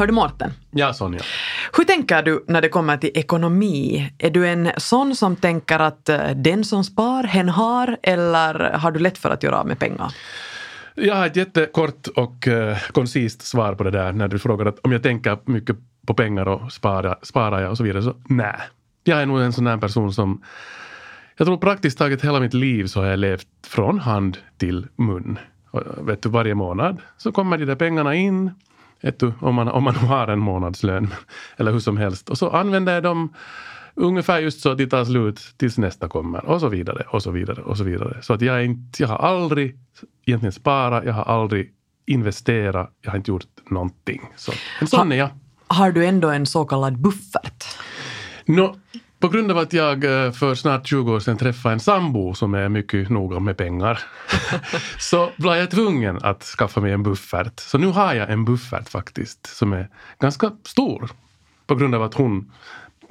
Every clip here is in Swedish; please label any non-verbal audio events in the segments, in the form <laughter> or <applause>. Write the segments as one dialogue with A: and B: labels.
A: Hör du Mårten?
B: Ja, Sonja.
A: Hur tänker du när det kommer till ekonomi? Är du en sån som tänker att eh, den som spar, hen har, eller har du lätt för att göra av med pengar?
B: Jag har ett jättekort och uh, koncist svar på det där när du frågar att om jag tänker mycket på pengar och sparar, sparar jag och så vidare. Så nej. Jag är nog en sån där person som jag tror praktiskt taget hela mitt liv så har jag levt från hand till mun. Och, vet du, varje månad så kommer de där pengarna in. Du, om, man, om man har en månadslön eller hur som helst. Och så använder jag dem ungefär just så att de tar slut tills nästa kommer och så vidare och så vidare och så vidare. Så att jag, inte, jag har aldrig egentligen sparat, jag har aldrig investerat, jag har inte gjort någonting. Så en sån är jag.
A: Har du ändå en så kallad buffert?
B: No, på grund av att jag eh, för snart 20 år sedan träffade en sambo som är mycket noga med pengar <laughs> så blev jag tvungen att skaffa mig en buffert. Så nu har jag en buffert faktiskt som är ganska stor på grund av att hon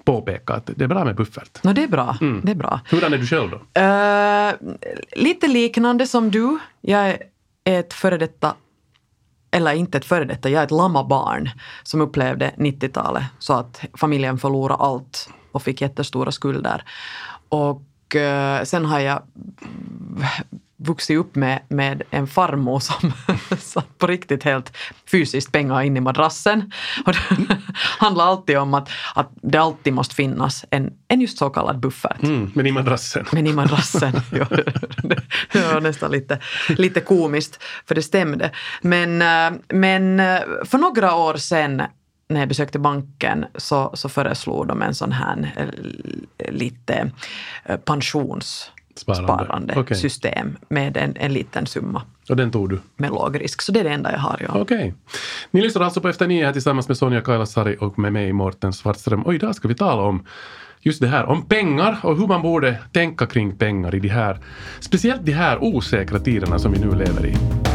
B: påpekar att det är bra med buffert.
A: No, det är bra. Mm. Det är bra.
B: Hurdan är du själv då?
A: Uh, lite liknande som du. Jag är ett före detta eller inte ett före detta, jag är ett lammabarn som upplevde 90-talet så att familjen förlorade allt och fick jättestora skulder. Och eh, sen har jag vuxit upp med, med en farmor som <laughs> satt på riktigt helt fysiskt pengar in i madrassen. Och det <laughs> handlar alltid om att, att det alltid måste finnas en, en just så kallad buffert.
B: Mm, men i madrassen.
A: Men i madrassen. <laughs> det var nästan lite, lite komiskt, för det stämde. Men, eh, men eh, för några år sedan när jag besökte banken så, så föreslog de en sån här eh, lite eh, pensionssparande okay. system med en, en liten summa.
B: Och den tog du?
A: Med låg risk, så det är det enda jag har. Ja.
B: Okej. Okay. Ni lyssnar alltså på Efter nio här tillsammans med Sonja Kailasari och med mig Mårten Svartström. Och idag ska vi tala om just det här om pengar och hur man borde tänka kring pengar i de här, speciellt de här osäkra tiderna som vi nu lever i.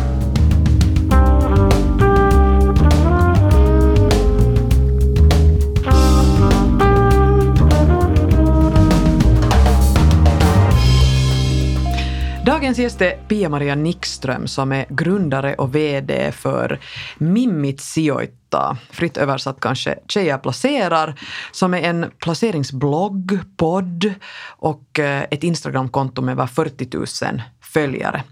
A: Dagens gäst är Pia-Maria Nickström som är grundare och VD för Mimmit Sijoita, fritt översatt kanske Tjejer placerar, som är en placeringsblogg, podd och eh, ett Instagramkonto med över 40 000 följare.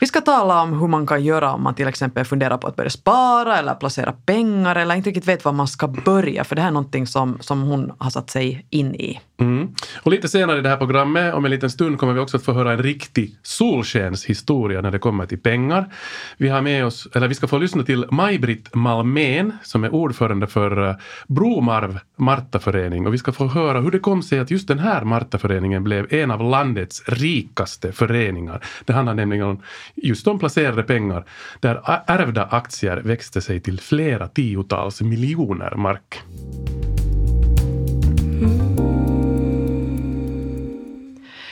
A: Vi ska tala om hur man kan göra om man till exempel funderar på att börja spara eller placera pengar eller inte riktigt vet var man ska börja, för det här är någonting som, som hon har satt sig in i.
B: Mm. Och lite senare i det här programmet, om en liten stund, kommer vi också att få höra en riktig solskenshistoria när det kommer till pengar. Vi har med oss, eller vi ska få lyssna till Maj-Britt Malmén som är ordförande för eh, Bromarv Martaförening och vi ska få höra hur det kom sig att just den här Martaföreningen blev en av landets rikaste föreningar. Det handlar nämligen om just om placerade pengar där ärvda aktier växte sig till flera tiotals miljoner mark.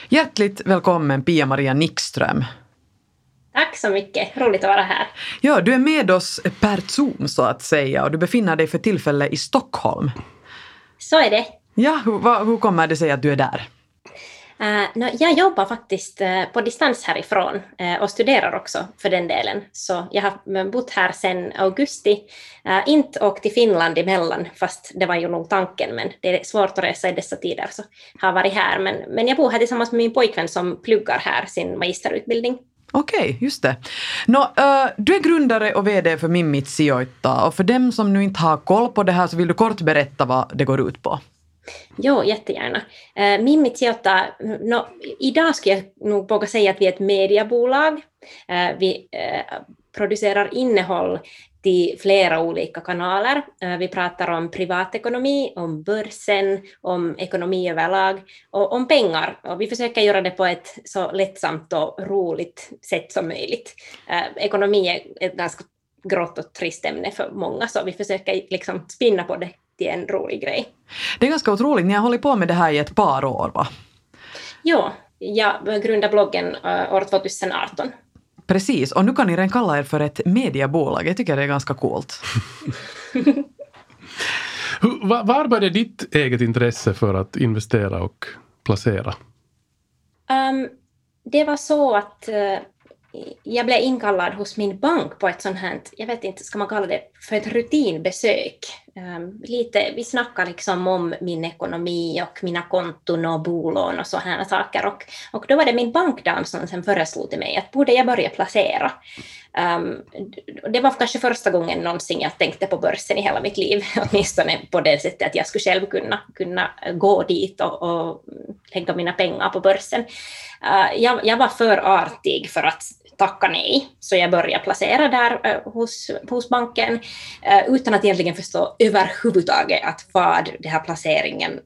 A: Hjärtligt välkommen Pia-Maria Nickström.
C: Tack så mycket, roligt att vara här.
A: Ja, du är med oss per Zoom så att säga och du befinner dig för tillfället i Stockholm.
C: Så är det.
A: Ja, hur, hur kommer det sig att du är där?
C: Uh, no, jag jobbar faktiskt uh, på distans härifrån uh, och studerar också för den delen. Så jag har bott här sedan augusti. inte åkt till Finland emellan, fast det var ju nog tanken, men det är svårt att resa i dessa tider, så har varit här. Men, men jag bor här tillsammans med min pojkvän som pluggar här sin magisterutbildning.
A: Okej, okay, just det. Nå, uh, du är grundare och VD för Mimmit Sijoita och för dem som nu inte har koll på det här så vill du kort berätta vad det går ut på?
C: Jo, jättegärna. Eh, Mimmi Tiota, no, idag skulle jag nog våga säga att vi är ett mediebolag. Eh, vi eh, producerar innehåll till flera olika kanaler. Eh, vi pratar om privatekonomi, om börsen, om ekonomi överlag och om pengar. Och vi försöker göra det på ett så lättsamt och roligt sätt som möjligt. Eh, ekonomi är ett ganska grått och trist ämne för många, så vi försöker liksom spinna på det till en rolig grej.
A: Det är ganska otroligt, ni har hållit på med det här i ett par år va?
C: Ja, jag grundade bloggen uh, år 2018.
A: Precis, och nu kan ni redan kalla er för ett mediebolag. Jag tycker det är ganska coolt. <laughs>
B: var började ditt eget intresse för att investera och placera?
C: Um, det var så att uh, jag blev inkallad hos min bank på ett sånt här, jag vet inte, ska man kalla det för ett rutinbesök. Ehm, lite, vi snackade liksom om min ekonomi och mina konton och bolån och sådana saker. Och, och då var det min bankdam som sen föreslog till mig att borde jag börja placera. Um, det var kanske första gången någonsin jag tänkte på börsen i hela mitt liv, <laughs> åtminstone på det sättet att jag skulle själv kunna, kunna gå dit och, och lägga mina pengar på börsen. Uh, jag, jag var för artig för att tacka nej, så jag började placera där uh, hos, hos banken uh, utan att egentligen förstå överhuvudtaget att vad den här placeringen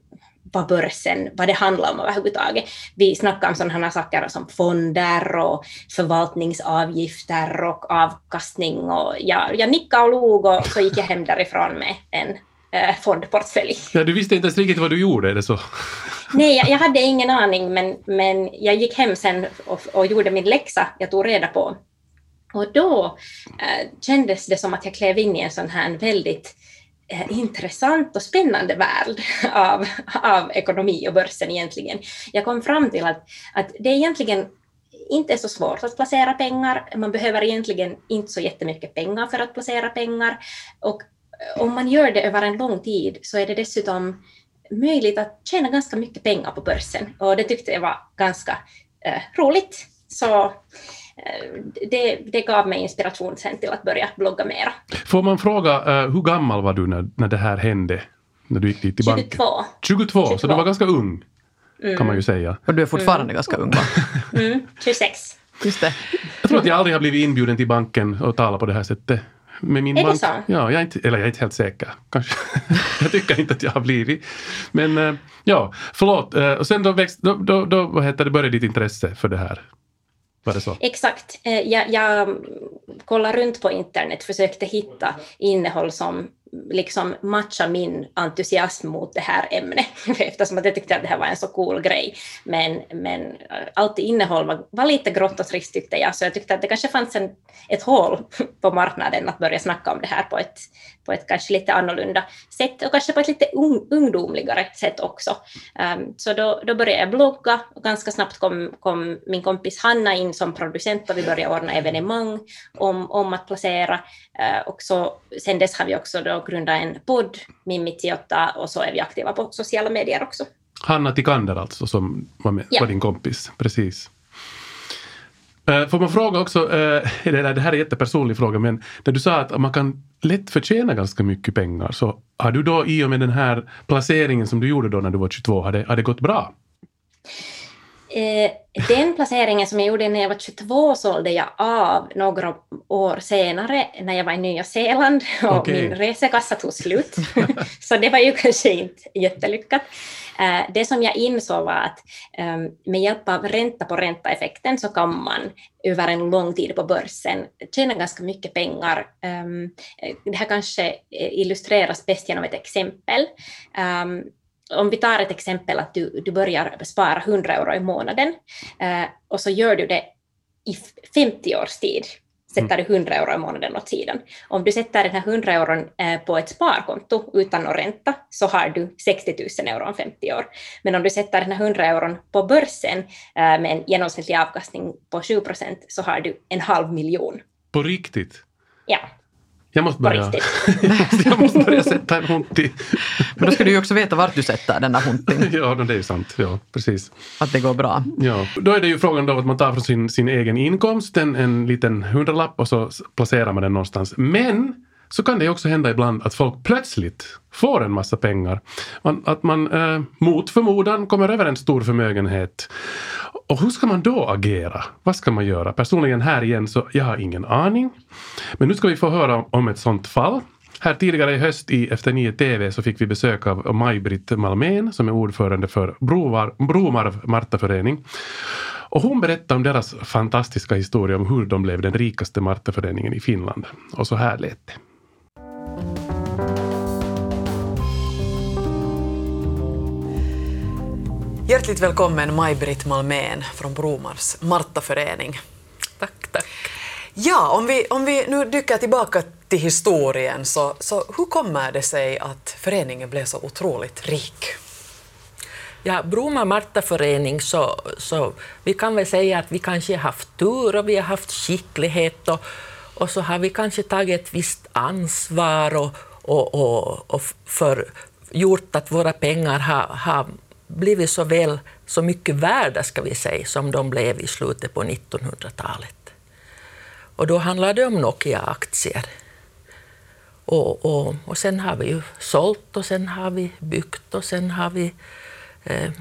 C: vad börsen, vad det handlar om överhuvudtaget. Vi snackar om sådana saker som fonder och förvaltningsavgifter och avkastning och jag, jag nickade och log och så gick jag hem därifrån med en eh, fondportfölj.
B: Ja, du visste inte ens riktigt vad du gjorde, det så? <laughs>
C: Nej, jag, jag hade ingen aning, men, men jag gick hem sen och, och gjorde min läxa, jag tog reda på. Och då eh, kändes det som att jag klev in i en sån här väldigt Eh, intressant och spännande värld <laughs> av, av ekonomi och börsen egentligen. Jag kom fram till att, att det egentligen inte är så svårt att placera pengar. Man behöver egentligen inte så jättemycket pengar för att placera pengar. Och eh, om man gör det över en lång tid så är det dessutom möjligt att tjäna ganska mycket pengar på börsen och det tyckte jag var ganska eh, roligt. Så det, det, gav mig inspiration sen till att börja blogga mera.
B: Får man fråga, uh, hur gammal var du när, när det här hände? När du gick dit till 22.
C: banken?
B: 22. 22, så du var ganska ung. Mm. Kan man ju säga.
A: Och du är fortfarande mm. ganska ung va? <laughs>
C: Mm, 26.
A: Just det.
B: Jag tror att jag aldrig har blivit inbjuden till banken och talat på det här sättet
C: med min är bank. det så?
B: Ja, jag är inte, eller jag är inte helt säker. Kanske. <laughs> jag tycker inte att jag har blivit. Men äh, ja, förlåt. Och sen då, växt, då, då, då vad heter det, började ditt intresse för det här? Var det så?
C: Exakt. Eh, jag, jag kollade runt på internet, försökte hitta innehåll som liksom matcha min entusiasm mot det här ämnet, <laughs> eftersom att jag tyckte att det här var en så cool grej. Men, men eh, allt innehåll var, var lite grått och trist tyckte jag, så jag tyckte att det kanske fanns en, ett hål <laughs> på marknaden att börja snacka om det här på ett, på ett kanske lite annorlunda sätt och kanske på ett lite un, ungdomligare sätt också. Um, så då, då började jag blogga och ganska snabbt kom, kom min kompis Hanna in som producent och vi började ordna evenemang om, om att placera. Uh, och så, sen dess har vi också då grundat en podd, Mimmi Tiotta, och så är vi aktiva på sociala medier också.
B: Hanna Tikander alltså, som var, med, ja. var din kompis. Precis. Eh, får man fråga också, eh, det här är en jättepersonlig fråga, men när du sa att man kan lätt förtjäna ganska mycket pengar, så har du då i och med den här placeringen som du gjorde då när du var 22, har det, har det gått bra?
C: Eh, den placeringen som jag gjorde när jag var 22 sålde jag av några år senare när jag var i Nya Zeeland och okay. min resekassa tog slut. <laughs> så det var ju kanske inte jättelyckat. Eh, det som jag insåg var att ehm, med hjälp av ränta på ränta-effekten så kan man över en lång tid på börsen tjäna ganska mycket pengar. Ehm, det här kanske illustreras bäst genom ett exempel ehm, om vi tar ett exempel att du, du börjar spara 100 euro i månaden eh, och så gör du det i 50 års tid, sätter du 100 euro i månaden åt sidan. Om du sätter den här 100 euron eh, på ett sparkonto utan någon ränta så har du 60 000 euro om 50 år. Men om du sätter den här 100 euron på börsen eh, med en genomsnittlig avkastning på 7 procent så har du en halv miljon.
B: På riktigt?
C: Ja.
B: Jag måste börja, <laughs> jag måste börja sätta en hunti.
A: Men då ska du ju också veta vart du sätter den där huntin. <laughs>
B: ja, det är ju sant. Ja, precis.
A: Att det går bra.
B: Ja. Då är det ju frågan då att man tar från sin, sin egen inkomst en, en liten hundralapp och så placerar man den någonstans. Men så kan det ju också hända ibland att folk plötsligt får en massa pengar. Man, att man eh, mot förmodan kommer över en stor förmögenhet. Och hur ska man då agera? Vad ska man göra? Personligen här igen så jag har ingen aning. Men nu ska vi få höra om ett sånt fall. Här tidigare i höst i Efter nio TV så fick vi besök av Maj-Britt Malmén som är ordförande för Brovar, Bromarv Martaförening. Och hon berättade om deras fantastiska historia om hur de blev den rikaste Martaföreningen i Finland. Och så här lät det.
A: Hjärtligt välkommen Maj-Britt Malmén från Bromars Martaförening.
D: Tack, tack.
A: Ja, om vi, om vi nu dyker tillbaka till historien, så, så hur kommer det sig att föreningen blev så otroligt rik?
D: Ja, Bromma Marta-förening, så, så vi kan väl säga att vi kanske har haft tur och vi har haft skicklighet och, och så har vi kanske tagit ett visst ansvar och, och, och, och för, gjort att våra pengar har, har blivit så väl, så mycket värda, ska vi säga, som de blev i slutet på 1900-talet. Och då handlade det om Nokia-aktier. Och, och, och sen har vi ju sålt och sen har vi byggt och sen har vi eh,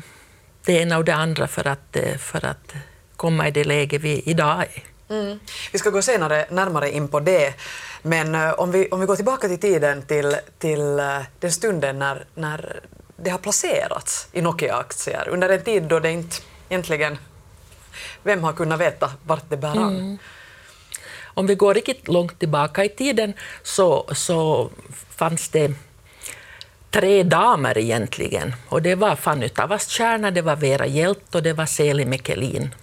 D: det ena och det andra för att, eh, för att komma i det läge vi idag är.
A: Mm. Vi ska gå senare närmare in på det. Men eh, om, vi, om vi går tillbaka till tiden, till, till eh, den stunden när, när det har placerats i Nokia-aktier, under en tid då det inte egentligen... Vem har kunnat veta vart det bär an? Mm.
D: Om vi går riktigt långt tillbaka i tiden så, så fanns det tre damer egentligen. Och det var Fanny Tavastjärna, det var Vera Hjelt och det var Seli Mekelin.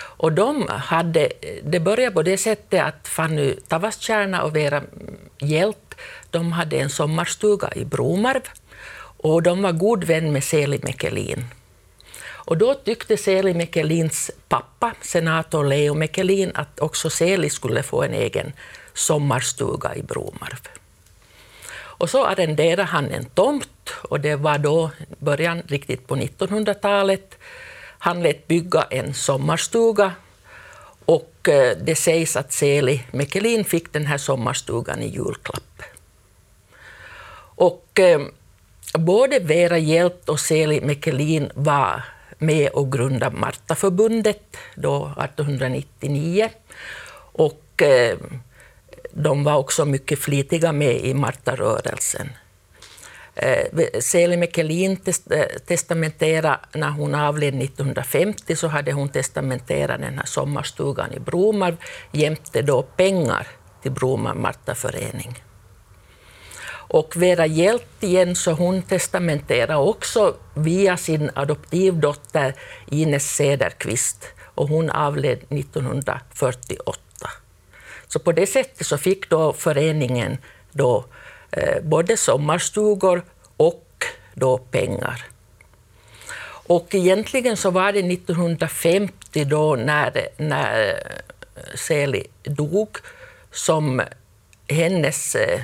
D: Och de hade, det började på det sättet att Fanny Tavastjärna och Vera Hjelt de hade en sommarstuga i Bromarv och de var god vän med Seli Mekelin. Och då tyckte Seli Mekelins pappa, senator Leo Mekelin, att också Seli skulle få en egen sommarstuga i Bromarv. Och så arrenderade han en tomt och det var då början riktigt på 1900-talet. Han lät bygga en sommarstuga och eh, det sägs att Seli Mekelin fick den här sommarstugan i julklapp. Och eh, både Vera Hjelt och Seli Mekelin var med och grundade Martaförbundet då 1899. Och eh, de var också mycket flitiga med i Martarörelsen. Eh, Seli Mekelin testamenterade, när hon avled 1950, så hade hon testamenterat den här sommarstugan i Bromarv jämte då pengar till Bromar Martaförening. Och Vera Hjelt igen, så hon testamenterade också via sin adoptivdotter Ines Cederqvist och hon avled 1948. Så på det sättet så fick då föreningen då, eh, både sommarstugor och då pengar. Och egentligen så var det 1950 då när, när Seli dog som hennes eh,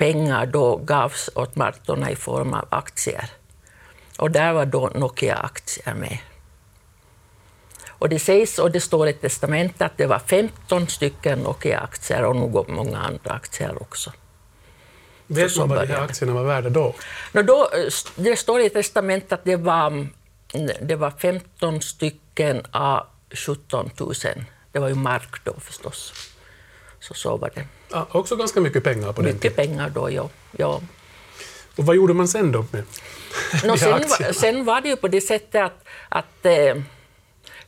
D: pengar då gavs åt Martorna i form av aktier. Och där var då Nokia-aktier med. Och det sägs, och det står i testamentet, att det var 15 stycken Nokia-aktier och nog många andra aktier också.
B: Vet man vad de här aktierna var värda då?
D: No, då? Det står i testamentet att det var, det var 15 stycken av 17 000. Det var ju mark då förstås. Så så var det.
B: Ja, också ganska mycket pengar på
D: den
B: Mycket
D: pengar då, ja. ja.
B: Och vad gjorde man sen då med <laughs>
D: no, <laughs> sen, sen var det ju på det sättet att, att eh,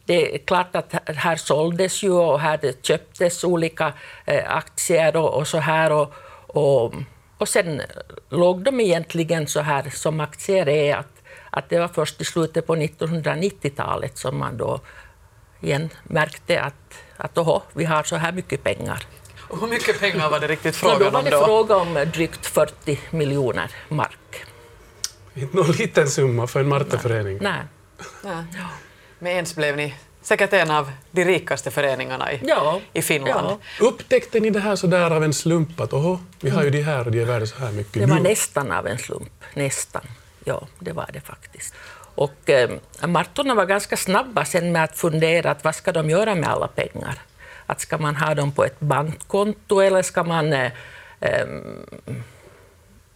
D: det är klart att här såldes ju och här köptes olika eh, aktier och, och, så här. Och, och, och sen låg de egentligen så här som aktier är, att, att det var först i slutet på 1990-talet som man då igen märkte att, att oho, vi har så här mycket pengar.
A: Hur mycket pengar var det riktigt frågan om då?
D: Då var det fråga om drygt 40 miljoner mark.
B: Inte någon liten summa för en Marteförening.
D: Nej.
A: Nej. Men ens blev ni säkert en av de rikaste föreningarna i, ja. i Finland.
B: Ja. Upptäckte ni det här så där av en slump att oho, vi har ju de här och de är värda så här mycket
D: Det var nästan av en slump. Nästan. Ja, det var det faktiskt. Och eh, Martorna var ganska snabba sen med att fundera att vad ska de göra med alla pengar. Att ska man ha dem på ett bankkonto eller ska man, eh,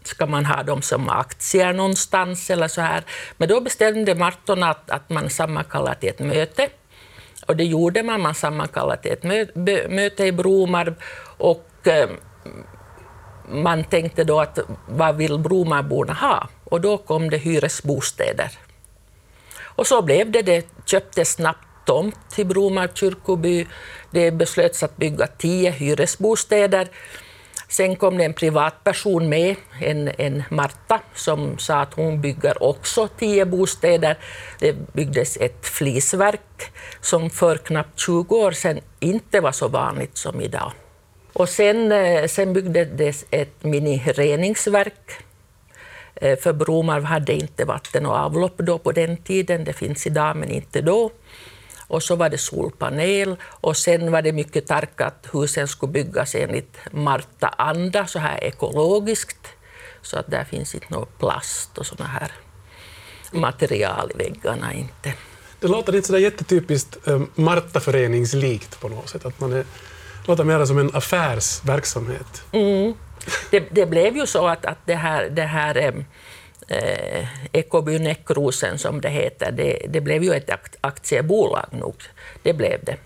D: ska man ha dem som aktier någonstans eller så här. Men då bestämde Marton att, att man sammankallade till ett möte. Och det gjorde man. Man sammankallade till ett möte i Bromarv och eh, man tänkte då att vad vill Bromarborna ha? Och då kom det hyresbostäder. Och så blev det. Det köptes snabbt tomt till Bromark kyrkoby. Det beslöts att bygga tio hyresbostäder. Sen kom det en privatperson med, en, en Marta, som sa att hon bygger också tio bostäder. Det byggdes ett flisverk som för knappt 20 år sedan inte var så vanligt som idag. Och sen, eh, sen byggdes ett mini-reningsverk eh, för Bromarv hade inte vatten och avlopp då på den tiden, det finns idag men inte då. Och så var det solpanel och sen var det mycket tack att husen skulle byggas enligt Marta anda, så här ekologiskt. Så att där finns inte något plast och såna här material i väggarna inte.
E: Det låter inte sådär jättetypiskt eh, Martaföreningslikt på något sätt. Att man är, låter mer som en affärsverksamhet.
D: Mm. Det, det, blev ju så att, att det här, det här eh, eh Ekoby Näckrosen, som det heter, det, det, blev ju ett aktiebolag nog. Det blev det.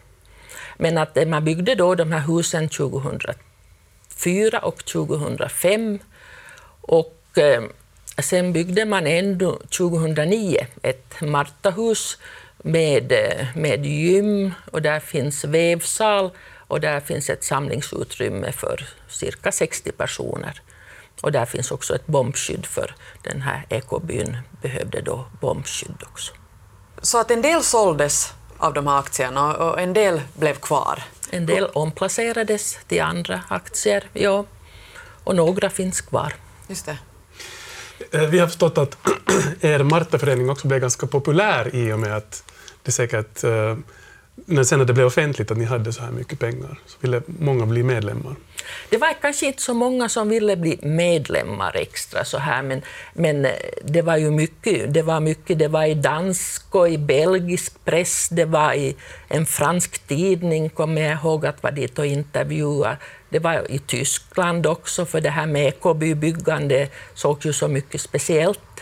D: Men att eh, man byggde då de här husen 2004 och 2005. Och eh, sen byggde man ändå 2009 ett Martahus med, eh, med gym och där finns vävsal och där finns ett samlingsutrymme för cirka 60 personer. Och där finns också ett bombskydd för den här ekobyn behövde då bombskydd också.
A: Så att en del såldes av de här aktierna och en del blev kvar?
D: En del omplacerades till andra aktier, ja. Och några finns kvar.
A: Just det.
E: Eh, vi har förstått att <clears throat> er Martaförening också blev ganska populär i och med att det säkert eh, när sen när det blev offentligt att ni hade så här mycket pengar så ville många bli medlemmar.
D: Det var kanske inte så många som ville bli medlemmar extra så här, men, men eh, det var ju mycket. Det var mycket. Det var i dansk och i belgisk press, det var i en fransk tidning, kommer jag ihåg att var dit och intervjua. Det var i Tyskland också, för det här med ekobybyggande såg ju så mycket speciellt.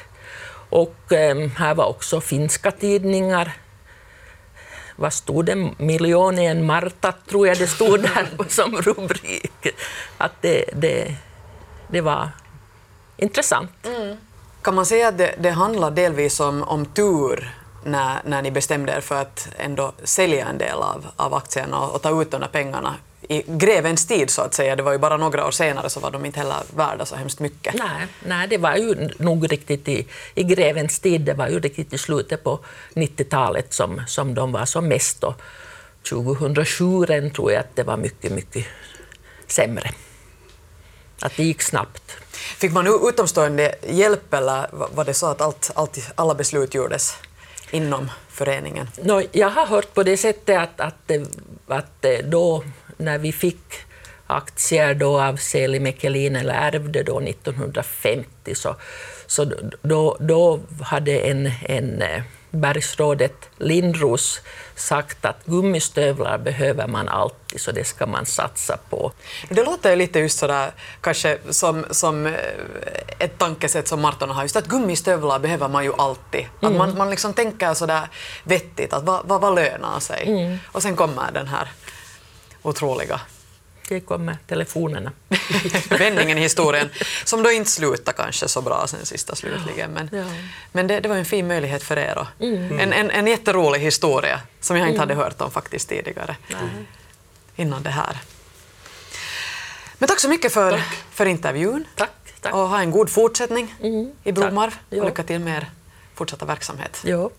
D: Och eh, här var också finska tidningar vad stod det, miljonen Marta, tror jag det stod där som rubrik. Att det, det, det var intressant. Mm.
A: Kan man säga att det, det handlar delvis om, om tur när, när ni bestämde er för att ändå sälja en del av, av aktierna och, och ta ut de där pengarna i grevens tid så att säga. Det var ju bara några år senare så var de inte heller värda så hemskt mycket.
D: Nej, nej det var ju nog riktigt i, i grevens tid, det var ju riktigt i slutet på 90-talet som, som de var som mest. Och 2007 tror jag att det var mycket, mycket sämre. Att det gick snabbt.
A: Fick man utomstående hjälp eller var det så att allt, allt, alla beslut gjordes inom föreningen?
D: No, jag har hört på det sättet att, att, att då när vi fick aktier då av Seli Mekelin, eller ärvde då 1950, så, så då, då hade en, en eh, bergsrådet Lindros sagt att gummistövlar behöver man alltid, så det ska man satsa på.
A: Det låter ju lite just sådär, kanske som, som eh, ett tankesätt som Marton har, just att gummistövlar behöver man ju alltid. Att mm. man, man liksom tänker sådär vettigt, att vad, vad, vad lönar sig? Mm. Och sen kommer den här otroliga
D: det kommer telefonerna. <laughs>
A: Vändningen i historien, som då inte slutade kanske så bra sen sista slutligen. Men, ja. men det, det, var en fin möjlighet för er. Och mm. en, en, en jätterolig historia som jag inte mm. hade hört om faktiskt tidigare. Nej. Innan det här. Men tack så mycket för, tack. för intervjun.
D: Tack, tack.
A: Och ha en god fortsättning mm. i Bromarv. Och lycka till med er fortsatta verksamhet.
D: Ja.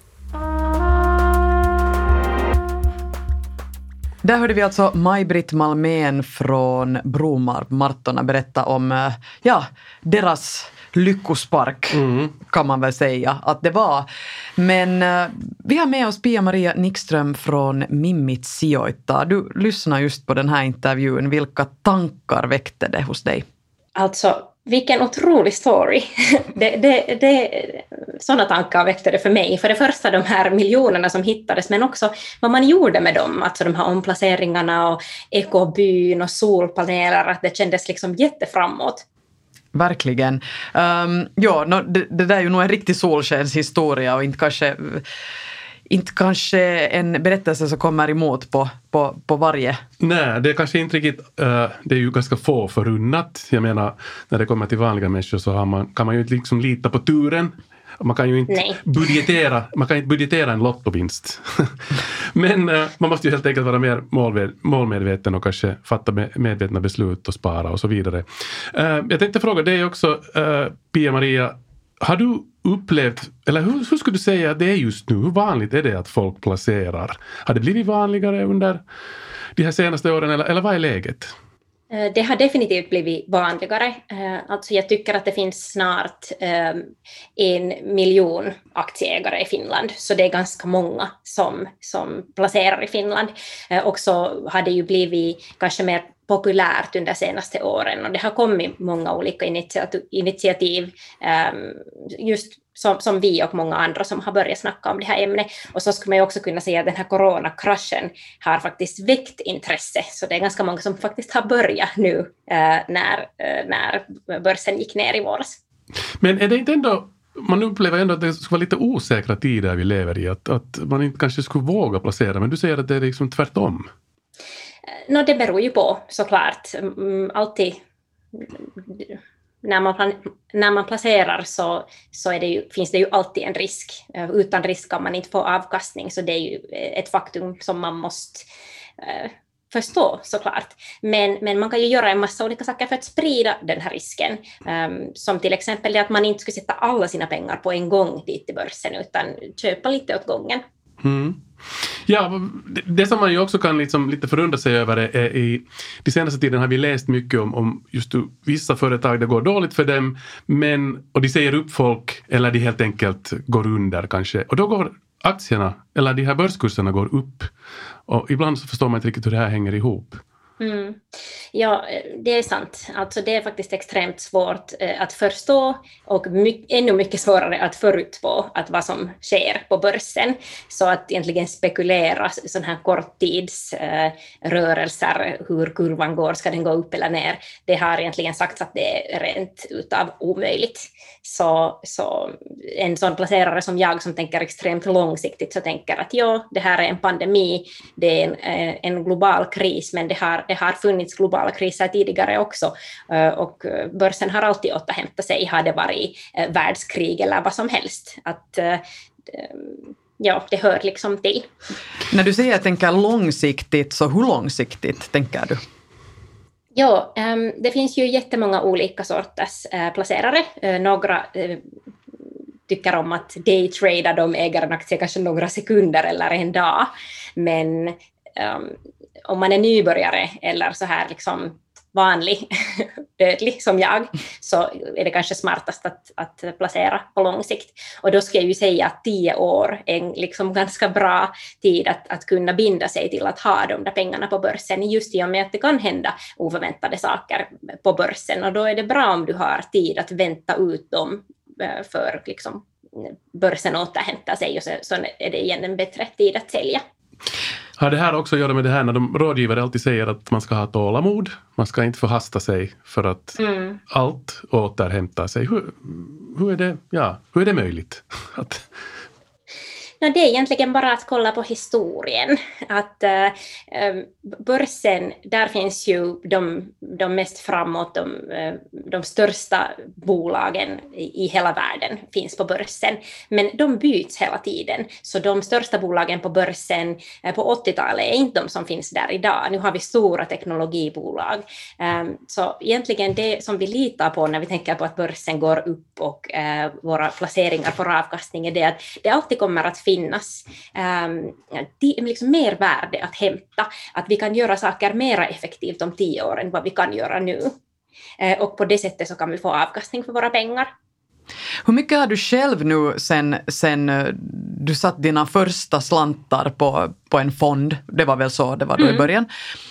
A: Där hörde vi alltså Maj-Britt Malmén från Bromarp, Martorna, berätta om eh, ja, deras lyckospark, mm. kan man väl säga att det var. Men uh, vi har med oss Pia-Maria Nickström från Mimmit Sijoita. Du lyssnar just på den här intervjun. Vilka tankar väckte det hos dig?
C: Alltså, vilken otrolig story. <laughs> Det, det, det, sådana tankar väckte det för mig. För det första de här miljonerna som hittades, men också vad man gjorde med dem, alltså de här omplaceringarna och ekobyn och solpaneler, att det kändes liksom jätteframåt.
A: Verkligen. Um, ja, no, det, det, där är ju nog en riktig solskenshistoria och inte kanske inte kanske en berättelse som kommer emot på, på, på varje.
B: Nej, det är kanske inte riktigt, uh, det är ju ganska få förunnat. Jag menar, när det kommer till vanliga människor så har man, kan man ju inte liksom lita på turen. Man kan ju inte budgetera, man kan inte budgetera en lottovinst. <laughs> Men uh, man måste ju helt enkelt vara mer målmedveten och kanske fatta medvetna beslut och spara och så vidare. Uh, jag tänkte fråga dig också, Pia-Maria, har du upplevt, eller hur, hur skulle du säga att det är just nu? Hur vanligt är det att folk placerar? Har det blivit vanligare under de här senaste åren eller, eller vad är läget?
C: Eh, det har definitivt blivit vanligare. Eh, alltså jag tycker att det finns snart eh, en miljon aktieägare i Finland, så det är ganska många som, som placerar i Finland. Och så har det ju blivit kanske mer populärt under de senaste åren och det har kommit många olika initiativ ehm, just som, som vi och många andra som har börjat snacka om det här ämnet. Och så skulle man ju också kunna säga att den här coronakraschen har faktiskt väckt intresse, så det är ganska många som faktiskt har börjat nu eh, när, eh, när börsen gick ner i våras.
B: Men är det inte ändå man upplever ändå att det skulle vara lite osäkra tider vi lever i, att, att man inte kanske skulle våga placera, men du säger att det är liksom tvärtom.
C: Eh, no, det beror ju på såklart. Mm, alltid när man, när man placerar så, så det ju, finns det ju alltid en risk. Eh, utan risk kan man inte få avkastning, så det är ju eh, ett faktum som man måste eh, förstå såklart. Men, men man kan ju göra en massa olika saker för att sprida den här risken. Um, som till exempel det att man inte ska sätta alla sina pengar på en gång dit till börsen, utan köpa lite åt gången.
B: Mm. Ja, det, som man ju också kan liksom lite förundra sig över är, är i de senaste tiden har vi läst mycket om, om just vissa företag, det går dåligt för dem, men, och de säger upp folk eller de helt enkelt går under kanske. Och då går aktierna, eller de här börskurserna går upp. Och ibland så förstår man inte riktigt hur det här hänger ihop.
C: Mm. Ja, eh, det är sant. Alltså det är faktiskt extremt svårt eh, att förstå och my ännu mycket svårare att förutspå att vad som sker på börsen. Så att egentligen spekulera sådana här korttidsrörelser, eh, hur kurvan går, ska den gå upp eller ner, det har egentligen sagts att det är rent utav omöjligt. Så, så en sån placerare som jag som tänker extremt långsiktigt så tänker att ja, det här är en pandemi, det är en, eh, en global kris, men det har det har funnits globala kriser tidigare också eh, och börsen har alltid återhämtat sig, har det varit eh, världskrig eller vad som helst. Att, eh, ja, det hör liksom till.
A: När du säger att tänker långsiktigt, så hur långsiktigt tänker du?
C: Ja, ehm, det finns ju jättemånga olika sorters placerare. Några tycker om att daytrada, de äger en aktie kanske några sekunder eller en dag. Men um, om man är nybörjare eller så här liksom vanlig <laughs> dödlig som jag, så är det kanske smartast att, att placera på lång sikt. Och då ska jag ju säga att tio år är en liksom ganska bra tid att, att kunna binda sig till att ha de där pengarna på börsen, just i och med att det kan hända oförväntade saker på börsen. Och då är det bra om du har tid att vänta ut dem eh, för liksom börsen återhämtar sig och så, så är det igen en bättre tid att sälja.
B: Har det här också att göra med det här när de rådgivare alltid säger att man ska ha tålamod, man ska inte förhasta sig för att mm. allt återhämtar sig. Hur, hur, är det, ja, hur är det möjligt? <laughs> Att,
C: No, det är egentligen bara att kolla på historien. Att äh, börsen, där finns ju de, de mest framåt, de, eh, de största bolagen i, hela världen finns på börsen. Men de byts hela tiden. Så de största bolagen på börsen på 80-talet är inte de som finns där idag. Nu har vi stora teknologibolag. Så egentligen det som vi litar på när vi tänker på att börsen går upp och våra placeringar får avkastning är det att det alltid kommer att finnas um, liksom mer värde att hämta, att vi kan göra saker mer effektivt om tio år än vad vi kan göra nu. Uh, och på det sättet så kan vi få avkastning för våra pengar.
A: Hur mycket har du själv nu sen, sen eh, du satt dina första slantar på, på en fond, det var väl så det var då mm. i början.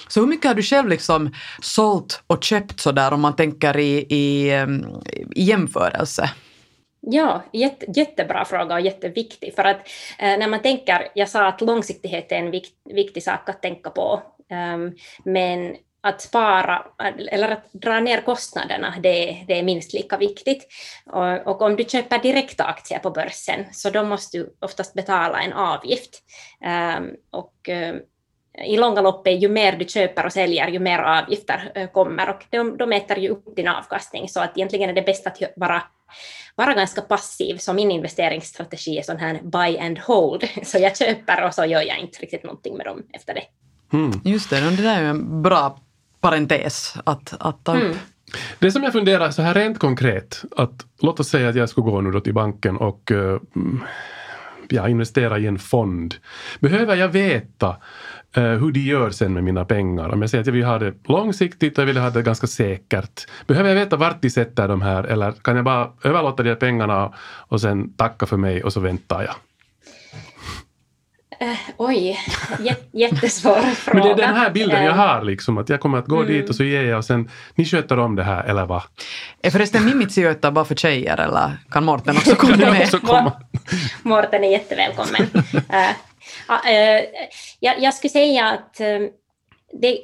A: Så hur mycket har du själv liksom sålt och köpt sådär om man tänker i, i, i jämförelse?
C: Ja, jätte, jättebra fråga och jätteviktig. För att eh, när man tänker, jag sa att långsiktighet är en vikt, viktig sak att tänka på, um, men att spara eller att dra ner kostnaderna, det, det är minst lika viktigt. Och, och, om du köper direkta aktier på börsen, så då måste du oftast betala en avgift. Um, och um, i långa loppet, ju mer du köper och säljer, ju mer avgifter uh, kommer och de, de äter ju upp din avkastning. Så att egentligen är det bäst att vara vara ganska passiv, så min investeringsstrategi är sån här buy and hold. Så jag köper och så gör jag inte riktigt någonting med dem efter det.
A: Mm. Just det, det där är ju en bra parentes att, att ta upp. Mm.
B: Det som jag funderar så här rent konkret, att låt oss säga att jag skulle gå nu då till banken och uh, ja, investera i en fond. Behöver jag veta eh, hur de gör sen med mina pengar. Om jag säger att jag vill ha det långsiktigt och jag vill ha det ganska säkert. Behöver jag veta vart de sätter de här eller kan jag bara överlåta de här pengarna och sen tacka för mig och så väntar jag?
C: Uh, oj, jättesvår fråga. <laughs>
B: Men det är den här bilden jag eh, har, liksom, att jag kommer att gå mm. dit och så ger jag och sen ni sköter om det här, eller vad?
A: Är förresten Mimmi Sijoita bara för tjejer eller kan Mårten också <laughs> komma med?
C: Mårten är jättevälkommen. uh, uh, jag, jag skulle säga att det,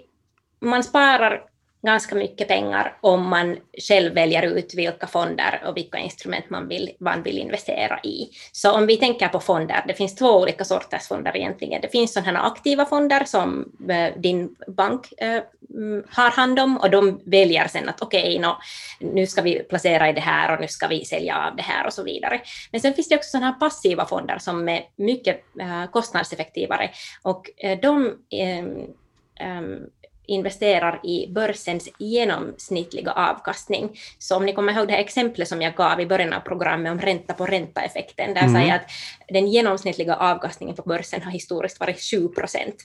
C: man sparar ganska mycket pengar om man själv väljer ut vilka fonder och vilka instrument man vill, man vill investera i. Så om vi tänker på fonder, det finns två olika sorters fonder egentligen. Det finns sådana aktiva fonder som eh, din bank eh, mm, har hand om och de väljer sen att okej, okay, nu ska vi placera i det här och nu ska vi sälja av det här och så vidare. Men sen finns det också sådana här passiva fonder som är mycket eh, kostnadseffektivare och de mm, investerar i börsens genomsnittliga avkastning. Så om ni kommer ihåg det här exemplet som jag gav i början av programmet om ränta på ränta-effekten, där mm. säger jag att den genomsnittliga avkastningen på börsen har historiskt varit 7 procent.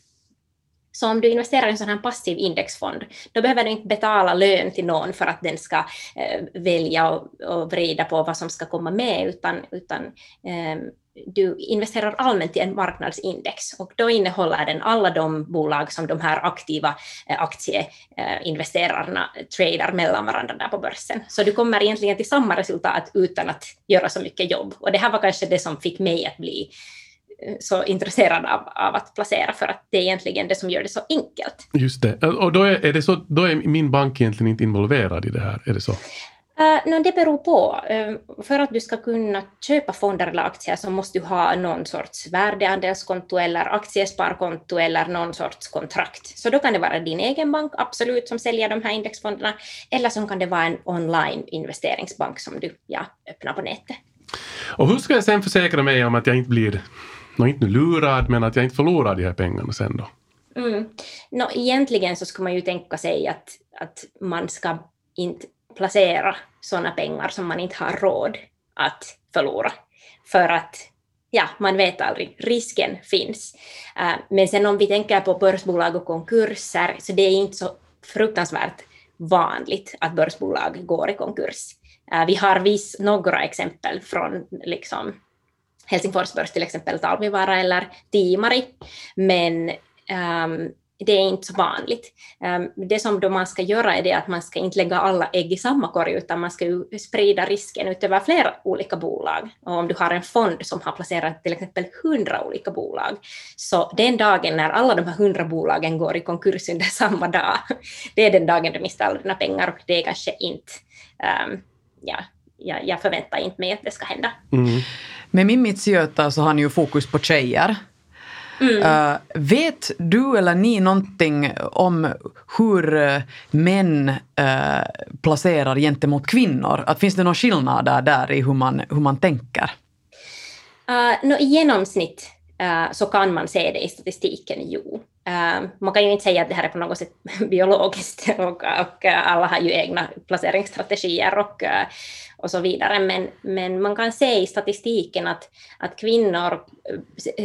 C: Så om du investerar i en sån här passiv indexfond, då behöver du inte betala lön till någon för att den ska eh, välja och, och vrida på vad som ska komma med, utan, utan eh, du investerar allmänt i en marknadsindex och då innehåller den alla de bolag som de här aktiva eh, aktieinvesterarna tradar mellan varandra där på börsen. Så du kommer egentligen till samma resultat utan att göra så mycket jobb. Och det här var kanske det som fick mig att bli eh, så intresserad av, av att placera för att det är egentligen det som gör det så enkelt.
B: Just det. Och då är, är det så, då är min bank egentligen inte involverad i det här? Är det så?
C: Uh, no, det beror på. Uh, för att du ska kunna köpa fonder eller aktier så måste du ha någon sorts värdeandelskonto eller aktiesparkonto eller någon sorts kontrakt. Så då kan det vara din egen bank, absolut, som säljer de här indexfonderna, eller så kan det vara en online investeringsbank som du ja, öppnar på nätet.
B: Och hur ska jag sen försäkra mig om att jag inte blir, no, inte lurad, men att jag inte förlorar de här pengarna sen då?
C: Mm. No, egentligen så skulle man ju tänka sig att, att man ska inte placera sådana pengar som man inte har råd att förlora. För att ja, man vet aldrig, risken finns. Eh, men sen om vi tänker på börsbolag och konkurser, så det är inte så fruktansvärt vanligt att börsbolag går i konkurs. Eh, vi har viss några exempel från liksom, Helsingfors börs, till exempel Talvivaara eller Timari, men um, det är inte så vanligt. Ehm, det som då man ska göra är det att man ska inte lägga alla ägg i samma korg, utan man ska sprida risken utöver flera olika bolag. Och om du har en fond som har placerat till exempel hundra olika bolag, så den dagen när alla de här hundra bolagen går i konkurs under samma dag, <laughs> det är den dagen du mister alla dina pengar och det är kanske inte, um, ja, jag, jag förväntar inte mig att det ska hända. Mm.
A: Med min Mitsiöta så har ni ju fokus på tjejer. Mm. Uh, vet du eller ni någonting om hur uh, män uh, placerar gentemot kvinnor? Att finns det någon skillnad där, där i hur man, hur man tänker?
C: Uh, no, I genomsnitt så kan man se det i statistiken, jo. Man kan ju inte säga att det här är på något sätt <laughs> biologiskt och, och alla har ju egna placeringsstrategier och och så vidare. Men, men man kan se i statistiken att, att kvinnor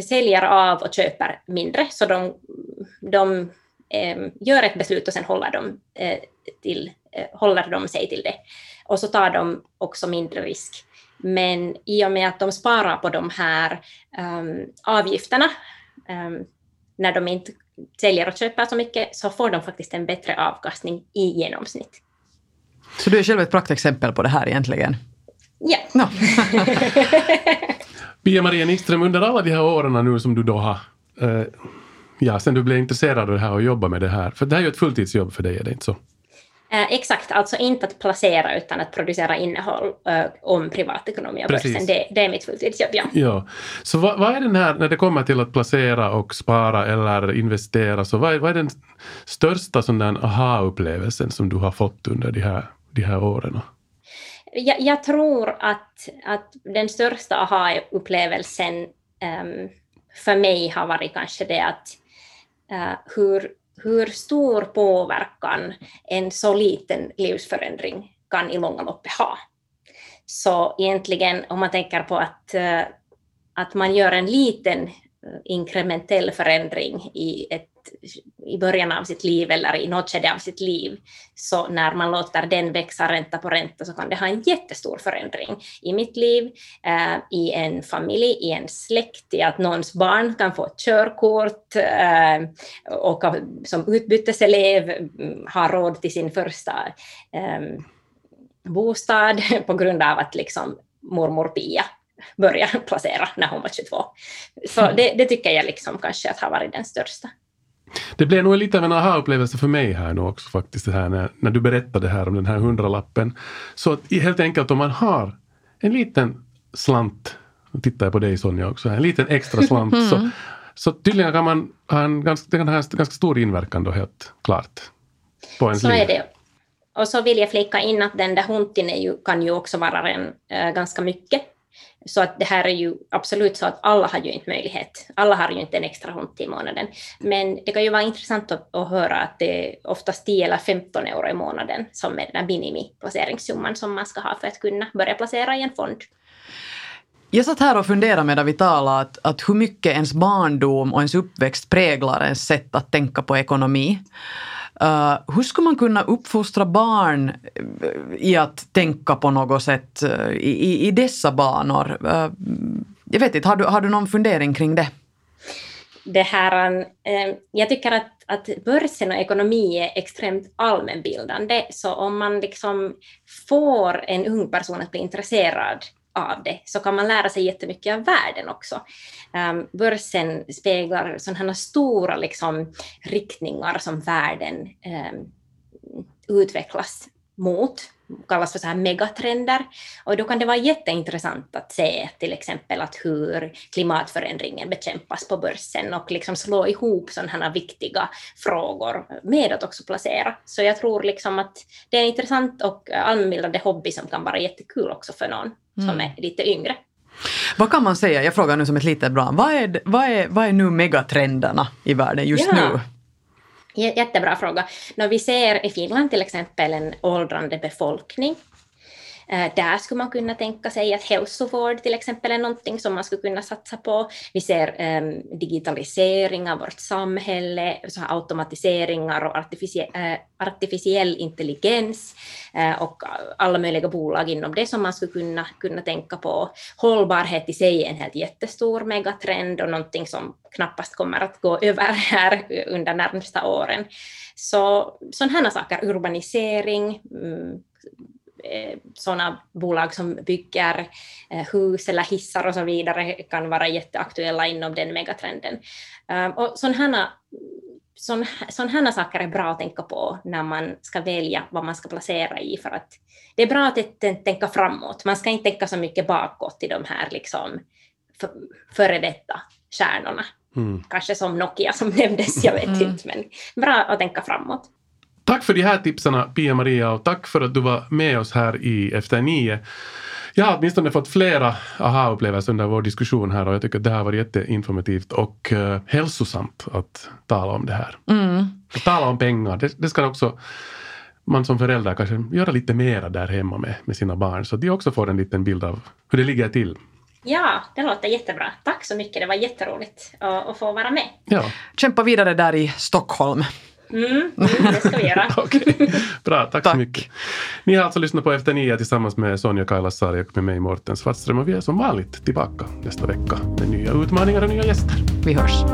C: säljer av och köper mindre, så de, de eh, gör ett beslut och sen håller de, eh, till, eh, håller de sig till det. Och så tar de också mindre risk. Men i och med att de sparar på de här um, avgifterna, um, när de inte säljer och köper så mycket, så får de faktiskt en bättre avkastning i genomsnitt.
A: Så du är själv ett praktexempel på det här egentligen?
C: Ja. No. <laughs>
B: Pia-Maria Nyström, under alla de här åren nu som du då har, eh, ja, sen du blev intresserad av det här och jobbat med det här, för det här är ju ett fulltidsjobb för dig, är det inte så?
C: Eh, exakt, alltså inte att placera utan att producera innehåll eh, om privatekonomi och börsen. Det, det, är mitt fulltidsjobb, ja.
B: ja. Så vad, vad, är den här, när det kommer till att placera och spara eller investera, så vad är, vad är den största aha-upplevelsen som du har fått under de här de här åren?
C: Jag, jag tror att, att den största aha-upplevelsen um, för mig har varit kanske det att uh, hur, hur stor påverkan en så liten livsförändring kan i långa loppet ha. Så egentligen om man tänker på att, uh, att man gör en liten eh, inkrementell förändring i ett i början av sitt liv eller i något skede av sitt liv, så när man låter den växa ränta på ränta så kan det ha en jättestor förändring i mitt liv, eh, i en familj, i en släkt, i att någons barn kan få ett körkort eh, och som utbyteselev mm, har råd till sin första eh, bostad <laughs> på grund av att liksom mormor Pia började <laughs> placera när hon var 22. Så mm. det, det tycker jag liksom kanske att har varit den största.
B: Det blev nog lite av en aha-upplevelse för mig här nu också faktiskt, det här när, när du berättade här om den här hundralappen. Så att helt enkelt om man har en liten slant, nu tittar jag på dig Sonja också, en liten extra slant, <laughs> mm. så, så tydligen kan man ha en ganska, det kan ha en ganska stor inverkan då helt klart. På ens
C: så
B: liv.
C: är det. Och så vill jag flika in att den där huntin ju, kan ju också vara en, äh, ganska mycket. Så att det här är ju absolut så att alla har ju inte möjlighet. Alla har ju inte en extra hund i månaden. Men det kan ju vara intressant att, att höra att det är oftast 10 eller 15 euro i månaden som är den här minimiplaceringssumman som man ska ha för att kunna börja placera i en fond.
A: Jag satt här och funderade medan vi talade att, att hur mycket ens barndom och ens uppväxt präglar ens sätt att tänka på ekonomi. Uh, hur skulle man kunna uppfostra barn eh, i att tänka på något sätt eh, i, i, i dessa banor? Uh, jag vet inte, har du, har du någon fundering kring det?
C: Det här, jag tycker att, att börsen och ekonomi är extremt allmänbildande, så om man liksom får en ung person att bli intresserad av det så kan man lära sig jättemycket av världen också. Um, börsen speglar sådana stora liksom, riktningar som världen um, utvecklas mot kallas för så här megatrender. Och då kan det vara jätteintressant att se till exempel att hur klimatförändringen bekämpas på börsen och liksom slå ihop sådana viktiga frågor med att också placera. Så jag tror liksom att det är en intressant och allmänbildande hobby som kan vara jättekul också för någon mm. som är lite yngre.
A: Vad kan man säga, jag frågar nu som ett litet barn, vad är, vad är, vad är nu megatrenderna i världen just ja. nu?
C: Jättebra fråga. När vi ser i Finland till exempel en åldrande befolkning Eh, där skulle man kunna tänka sig att hälsovård till exempel är någonting som man skulle kunna satsa på. Vi ser um, digitalisering av vårt samhälle, så automatiseringar och artificiell, uh, artificiell intelligens uh, och alla möjliga bolag inom det som man skulle kunna, kunna tänka på. Hållbarhet i sig är en helt jättestor megatrend och någonting som knappast kommer att gå <laughs> över här under närmsta åren. Så sådana här saker, urbanisering, mm, sådana bolag som bygger eh, hus eller hissar och så vidare kan vara jätteaktuella inom den megatrenden. Ehm, och sådana sådana saker är bra att tänka på när man ska välja vad man ska placera i, för att det är bra att tänka framåt. Man ska inte tänka så mycket bakåt i de här liksom före detta stjärnorna. Mm. Kanske som Nokia som <laughs> nämndes, jag vet mm. inte, men bra att tänka framåt.
B: Tack för de här tipsarna Pia-Maria och tack för att du var med oss här i Efter nio. Jag har åtminstone fått flera aha-upplevelser under vår diskussion här och jag tycker att det här varit jätteinformativt och uh, hälsosamt att tala om det här. Mm. Att tala om pengar, det, det ska också man som förälder kanske göra lite mera där hemma med, med sina barn så att de också får en liten bild av hur det ligger till.
C: Ja, det låter jättebra. Tack så mycket, det var jätteroligt att, att få vara med.
A: Ja. Kämpa vidare där i Stockholm.
C: Mm, mm, det ska vi göra. <laughs>
B: okay. Bra, tack, tack, så mycket. Ni har alltså lyssnat på Efter nio tillsammans med Sonja Kailasari och med mig Morten Svartström och vi är som vanligt tillbaka nästa vecka med nya utmaningar och nya gäster.
A: Vi hörs.